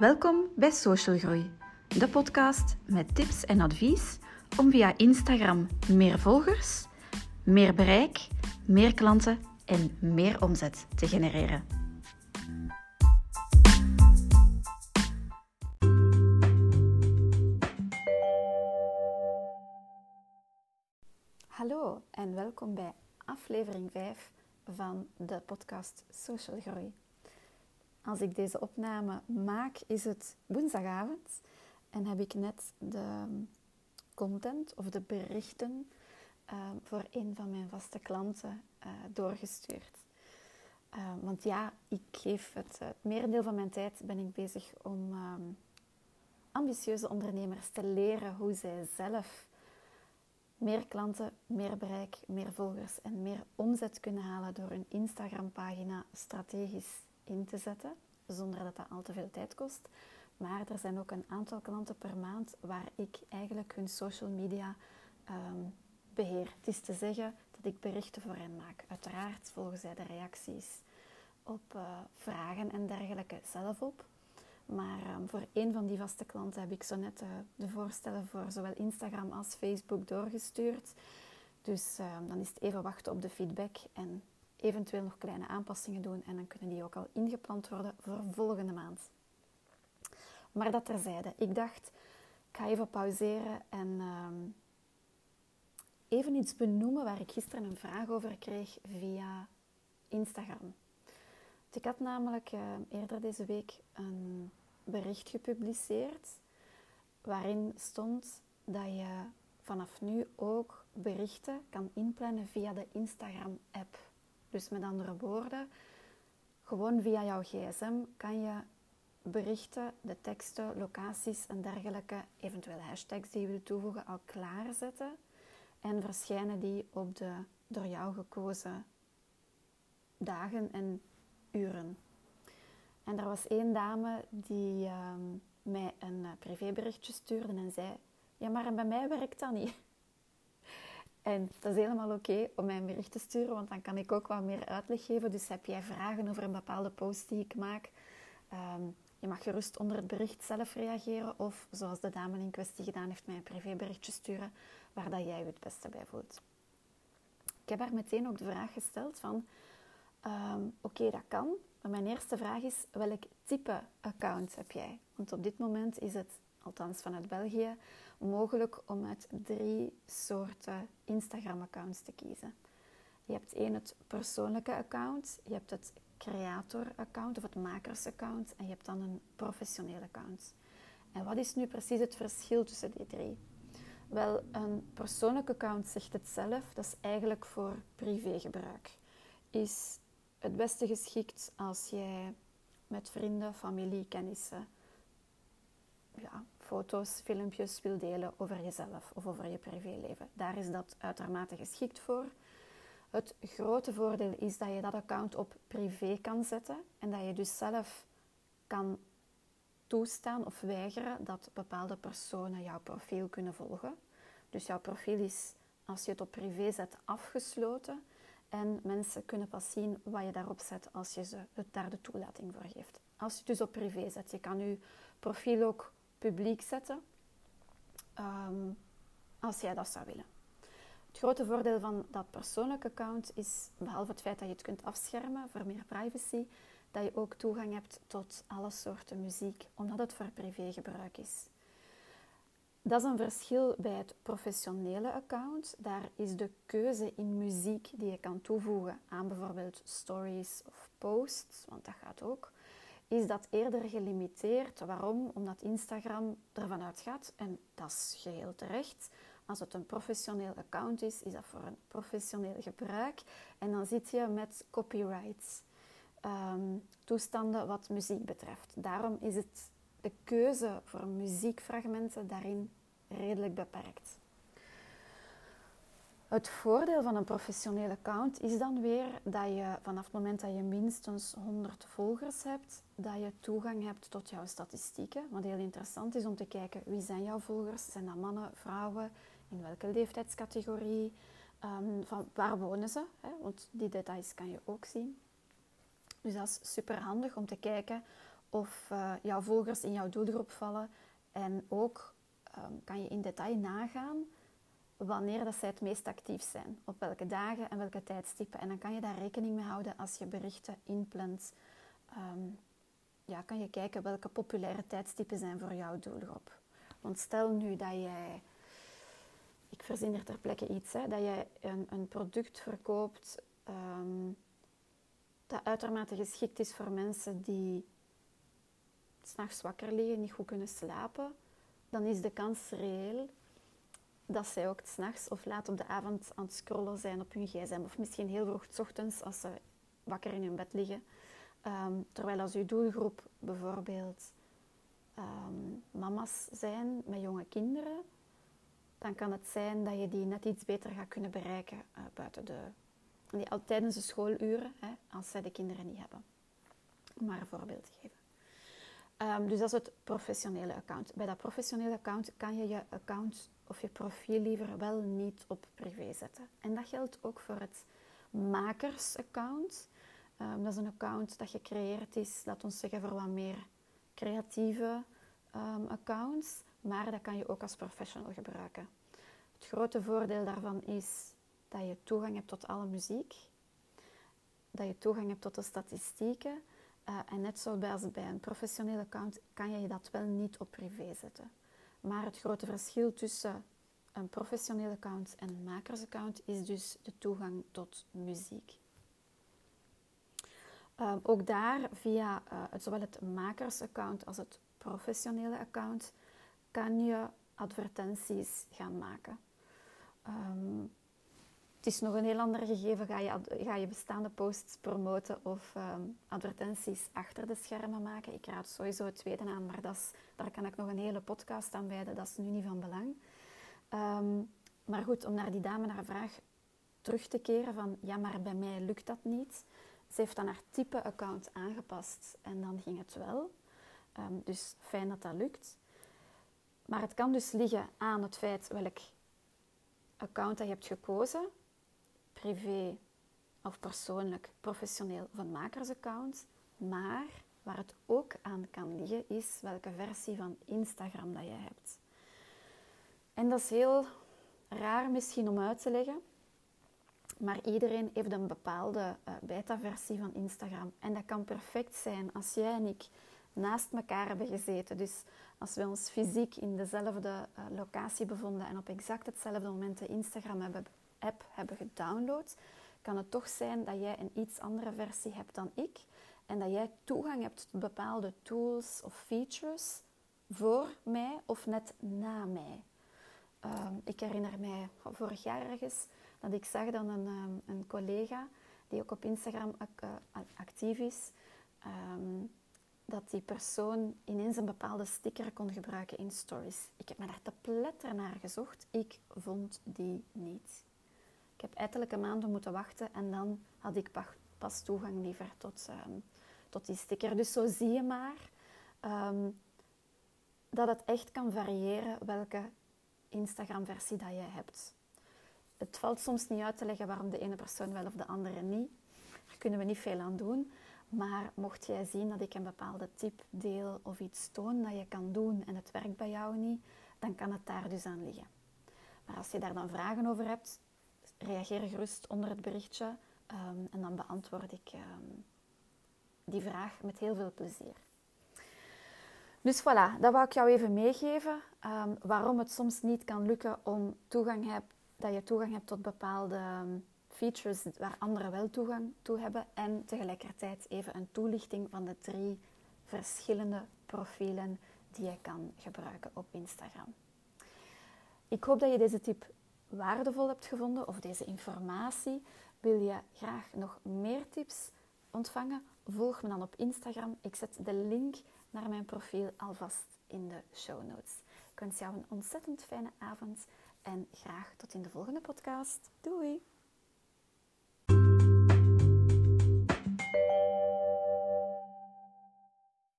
Welkom bij Social Groei, de podcast met tips en advies om via Instagram meer volgers, meer bereik, meer klanten en meer omzet te genereren. Hallo en welkom bij aflevering 5 van de podcast Social Groei. Als ik deze opname maak, is het woensdagavond en heb ik net de content of de berichten uh, voor een van mijn vaste klanten uh, doorgestuurd. Uh, want ja, ik geef het, het merendeel van mijn tijd ben ik bezig om um, ambitieuze ondernemers te leren hoe zij zelf meer klanten, meer bereik, meer volgers en meer omzet kunnen halen door hun Instagram-pagina strategisch in te zetten, zonder dat dat al te veel tijd kost. Maar er zijn ook een aantal klanten per maand waar ik eigenlijk hun social media um, beheer. Het is te zeggen dat ik berichten voor hen maak. Uiteraard volgen zij de reacties op uh, vragen en dergelijke zelf op. Maar um, voor een van die vaste klanten heb ik zo net uh, de voorstellen voor zowel Instagram als Facebook doorgestuurd. Dus uh, dan is het even wachten op de feedback en eventueel nog kleine aanpassingen doen. En dan kunnen die ook al ingepland worden voor volgende maand. Maar dat terzijde. Ik dacht, ik ga even pauzeren en um, even iets benoemen waar ik gisteren een vraag over kreeg via Instagram. Ik had namelijk uh, eerder deze week een bericht gepubliceerd waarin stond dat je vanaf nu ook berichten kan inplannen via de Instagram-app. Dus met andere woorden, gewoon via jouw gsm kan je berichten, de teksten, locaties en dergelijke, eventuele hashtags die je wilt toevoegen, al klaarzetten. En verschijnen die op de door jou gekozen dagen en uren. En er was één dame die uh, mij een uh, privéberichtje stuurde en zei: Ja, maar bij mij werkt dat niet. En dat is helemaal oké om mij een bericht te sturen, want dan kan ik ook wat meer uitleg geven. Dus heb jij vragen over een bepaalde post die ik maak, um, je mag gerust onder het bericht zelf reageren of zoals de dame in kwestie gedaan heeft, mij een privéberichtje sturen waar dat jij je het beste bij voelt. Ik heb haar meteen ook de vraag gesteld van, um, oké, dat kan, maar mijn eerste vraag is, welk type account heb jij? Want op dit moment is het, althans vanuit België, mogelijk om uit drie soorten Instagram-accounts te kiezen. Je hebt één het persoonlijke account, je hebt het creator-account of het makers-account en je hebt dan een professionele account. En wat is nu precies het verschil tussen die drie? Wel, een persoonlijk account zegt het zelf, dat is eigenlijk voor privégebruik. Is het beste geschikt als jij met vrienden, familie, kennissen ja, foto's, filmpjes wil delen over jezelf of over je privéleven. Daar is dat uitermate geschikt voor. Het grote voordeel is dat je dat account op privé kan zetten en dat je dus zelf kan toestaan of weigeren dat bepaalde personen jouw profiel kunnen volgen. Dus jouw profiel is, als je het op privé zet, afgesloten. En mensen kunnen pas zien wat je daarop zet als je ze het daar de toelating voor geeft. Als je het dus op privé zet, je kan je profiel ook publiek zetten, um, als jij dat zou willen. Het grote voordeel van dat persoonlijke account is, behalve het feit dat je het kunt afschermen voor meer privacy, dat je ook toegang hebt tot alle soorten muziek, omdat het voor privégebruik is. Dat is een verschil bij het professionele account. Daar is de keuze in muziek die je kan toevoegen aan bijvoorbeeld stories of posts, want dat gaat ook, is dat eerder gelimiteerd. Waarom? Omdat Instagram ervan uitgaat, en dat is geheel terecht, als het een professioneel account is, is dat voor een professioneel gebruik. En dan zit je met copyrights, um, toestanden wat muziek betreft. Daarom is het de keuze voor muziekfragmenten daarin redelijk beperkt. Het voordeel van een professioneel account is dan weer dat je vanaf het moment dat je minstens 100 volgers hebt, dat je toegang hebt tot jouw statistieken. Wat heel interessant is om te kijken wie zijn jouw volgers. Zijn dat mannen, vrouwen, in welke leeftijdscategorie, um, van waar wonen ze? Hè? Want die details kan je ook zien. Dus dat is super handig om te kijken of uh, jouw volgers in jouw doelgroep vallen. En ook ehm, kan je in detail nagaan wanneer dat zij het meest actief zijn. Op welke dagen en welke tijdstippen. En dan kan je daar rekening mee houden als je berichten inplant. Ehm, ja, kan je kijken welke populaire tijdstippen zijn voor jouw doelgroep. Want stel nu dat jij, ik verzin er ter plekke iets, hè, dat jij een, een product verkoopt um, dat uitermate geschikt is voor mensen die s'nachts wakker liggen, niet goed kunnen slapen, dan is de kans reëel dat zij ook s'nachts of laat op de avond aan het scrollen zijn op hun gsm. Of misschien heel vroeg s ochtends als ze wakker in hun bed liggen. Ehm, terwijl als uw doelgroep bijvoorbeeld um, mama's zijn met jonge kinderen, dan kan het zijn dat je die net iets beter gaat kunnen bereiken uh, buiten de, die, tijdens de schooluren, hè, als zij de kinderen niet hebben. Om maar een voorbeeld te geven. Um, dus dat is het professionele account. Bij dat professionele account kan je je account of je profiel liever wel niet op privé zetten. En dat geldt ook voor het makersaccount. Um, dat is een account dat gecreëerd is, laat ons zeggen, voor wat meer creatieve um, accounts. Maar dat kan je ook als professional gebruiken. Het grote voordeel daarvan is dat je toegang hebt tot alle muziek. Dat je toegang hebt tot de statistieken. Uh, en net zoals bij een professionele account kan je dat wel niet op privé zetten. Maar het grote verschil tussen een professionele account en een makersaccount is dus de toegang tot muziek. Uh, ook daar, via uh, zowel het makersaccount als het professionele account, kan je advertenties gaan maken. Um, het is nog een heel ander gegeven. Ga je, ga je bestaande posts promoten of um, advertenties achter de schermen maken? Ik raad sowieso het tweede aan, maar dat is, daar kan ik nog een hele podcast aan wijden. Dat is nu niet van belang. Um, maar goed, om naar die dame haar vraag terug te keren van ja, maar bij mij lukt dat niet. Ze heeft dan haar type account aangepast en dan ging het wel. Um, dus fijn dat dat lukt. Maar het kan dus liggen aan het feit welk account dat je hebt gekozen privé of persoonlijk, professioneel of een makersaccount. Maar waar het ook aan kan liggen is welke versie van Instagram dat je hebt. En dat is heel raar misschien om uit te leggen. Maar iedereen heeft een bepaalde uh, beta-versie van Instagram. En dat kan perfect zijn als jij en ik naast elkaar hebben gezeten. Dus als we ons fysiek in dezelfde uh, locatie bevonden en op exact hetzelfde moment de Instagram hebben app hebben gedownload, kan het toch zijn dat jij een iets andere versie hebt dan ik en dat jij toegang hebt tot bepaalde tools of features voor mij of net na mij. Ehm, ik herinner mij vorig jaar ergens dat ik zag dat een, um, een collega die ook op Instagram uh, actief is, um, dat die persoon ineens een bepaalde sticker kon gebruiken in stories. Ik heb me daar te pletter naar gezocht. Ik vond die niet. Ik heb ettelijke maanden moeten wachten en dan had ik pas toegang liever tot, ehm, tot die sticker. Dus zo zie je maar um, dat het echt kan variëren welke Instagram-versie dat je hebt. Het valt soms niet uit te leggen waarom de ene persoon wel of de andere niet. Daar kunnen we niet veel aan doen. Maar mocht jij zien dat ik een bepaalde tip deel of iets toon dat je kan doen en het werkt bij jou niet, dan kan het daar dus aan liggen. Maar als je daar dan vragen over hebt, reageer gerust onder het berichtje um, en dan beantwoord ik um, die vraag met heel veel plezier. Dus voilà, dat wou ik jou even meegeven. Um, waarom het soms niet kan lukken om toegang heb, dat je toegang hebt tot bepaalde features waar anderen wel toegang toe hebben. En tegelijkertijd even een toelichting van de drie verschillende profielen die je kan gebruiken op Instagram. Ik hoop dat je deze tip waardevol hebt gevonden of deze informatie, wil je graag nog meer tips ontvangen, volg me dan op Instagram. Ik zet de link naar mijn profiel alvast in de show notes. Ik wens jou een ontzettend fijne avond en graag tot in de volgende podcast. Doei!